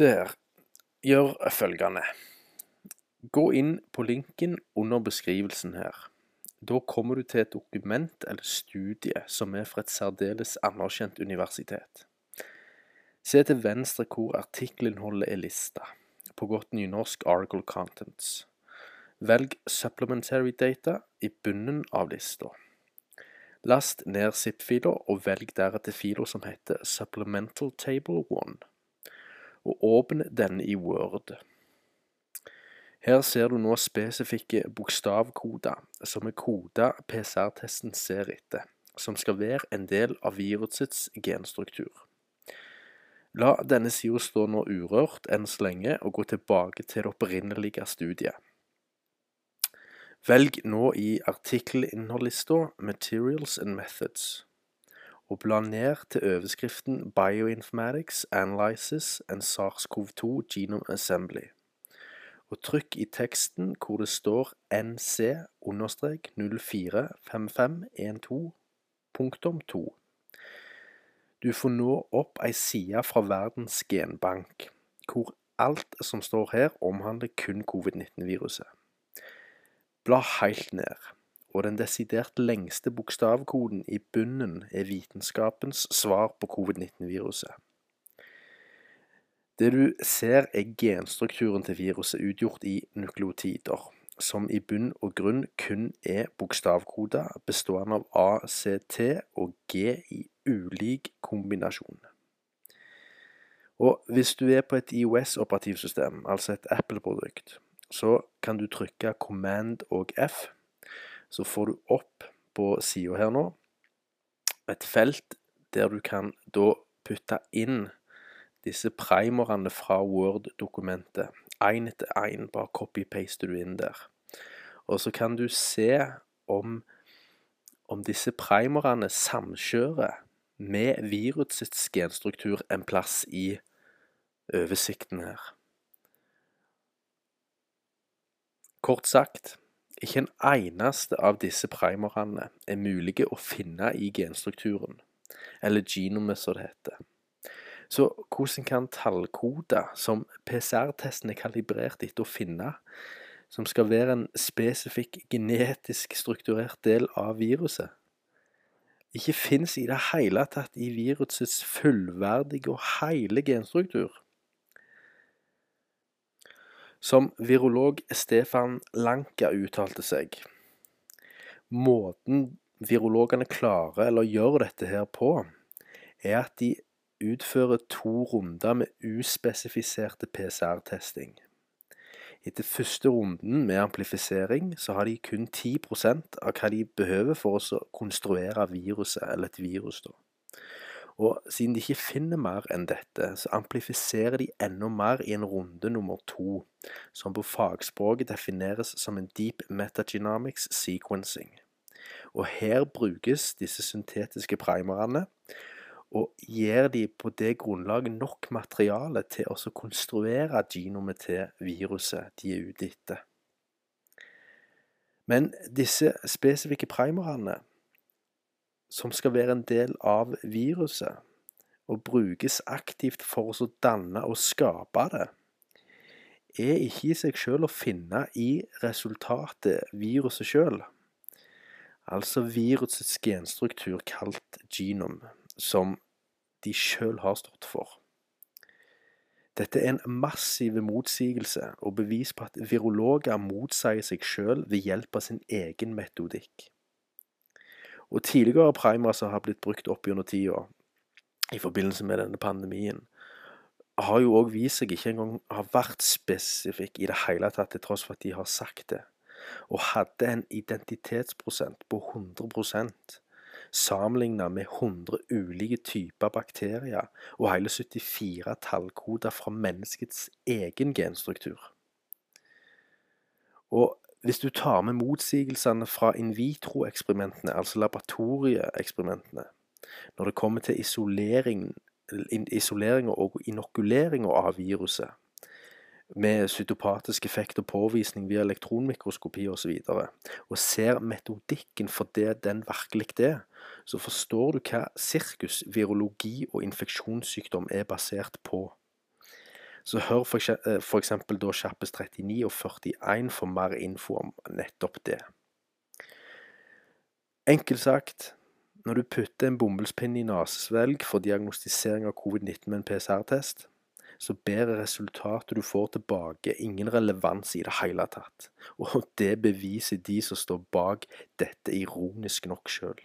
Se her, gjør følgende. Gå inn på linken under beskrivelsen her. Da kommer du til et dokument eller studie som er fra et særdeles anerkjent universitet. Se til venstre hvor artikkelinnholdet er lista, på godt nynorsk Article Contents. Velg Supplementary Data i bunnen av lista. Last ned zip-filer, og velg deretter filer som heter Supplemental Table 1, og åpne den i Word. Her ser du nå spesifikke bokstavkoder som er koda PCR-testen ser etter, som skal være en del av virusets genstruktur. La denne sida stå nå urørt enn så lenge, og gå tilbake til det opprinnelige studiet. Velg nå i artikkelinnholdslista 'Materials and Methods', og bla ned til overskriften 'Bioinformatics Analysis and SARS-CoV-2 Genome Assembly', og trykk i teksten hvor det står NC-045512.2. Du får nå opp ei side fra Verdens genbank, hvor alt som står her, omhandler kun covid-19-viruset. Bla helt ned, og den desidert lengste bokstavkoden i bunnen er vitenskapens svar på covid-19-viruset. Det du ser er genstrukturen til viruset utgjort i nukleotider, som i bunn og grunn kun er bokstavkoder bestående av A, C, T og G i ulik kombinasjon. Og hvis du er på et IOS-operativsystem, altså et Apple-produkt, så kan du trykke Command og F. Så får du opp på sida her nå et felt der du kan da putte inn disse primerne fra Word-dokumentet. Én etter én, bare copy-paster du inn der. Og så kan du se om, om disse primerne samkjører med virusets genstruktur en plass i oversikten her. Kort sagt, ikke en eneste av disse primerne er mulige å finne i genstrukturen, eller genomet som det heter. Så hvordan kan tallkode, som PCR-testen er kalibrert etter å finne, som skal være en spesifikk genetisk strukturert del av viruset, ikke finnes i det hele tatt i virusets fullverdige og hele genstruktur? Som virolog Stefan Lanka uttalte seg, måten virologene klarer eller gjør dette her på, er at de utfører to runder med uspesifiserte PCR-testing. Etter første runden med amplifisering så har de kun 10% av hva de behøver for å konstruere viruset, eller et virus. da. Og siden de ikke finner mer enn dette, så amplifiserer de enda mer i en runde nummer to, som på fagspråket defineres som en deep metagenomics sequencing. Og her brukes disse syntetiske primerne, og gir de på det grunnlaget nok materiale til å konstruere genomet til viruset de er ute etter. Men disse spesifikke primerne som skal være en del av viruset, og brukes aktivt for å danne og skape det, er ikke i seg selv å finne i resultatet viruset selv. Altså virusets genstruktur kalt genom, som de selv har stått for. Dette er en massiv motsigelse og bevis på at virologer motsier seg selv ved hjelp av sin egen metodikk. Og tidligere primer som har blitt brukt opp gjennom tida i forbindelse med denne pandemien, har jo òg vist seg ikke engang har vært spesifikk i det hele tatt, til tross for at de har sagt det. Og hadde en identitetsprosent på 100% sammenligna med 100 ulike typer bakterier og hele 74 tallkoder fra menneskets egen genstruktur. Og hvis du tar med motsigelsene fra in vitro-eksperimentene, altså laboratorieeksperimentene, når det kommer til isolering, og inokulering av viruset, med cytopatisk effekt og påvisning via elektronmikroskopi osv., og, så og ser metodikken for det den virkelig er, så forstår du hva sirkus, virologi og infeksjonssykdom er basert på. Så hør f.eks. da Kjappes 39 og 41 for mer info om nettopp det. Enkelt sagt, når du putter en bomullspinne i nesesvelg for diagnostisering av covid-19 med en PCR-test, så bærer resultatet du får tilbake, ingen relevans i det hele tatt. Og det beviser de som står bak dette, ironisk nok sjøl.